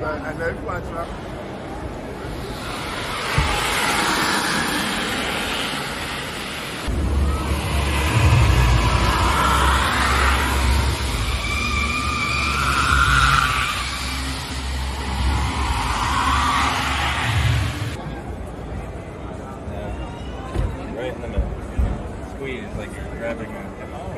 Right in the middle. Squeeze like you're grabbing a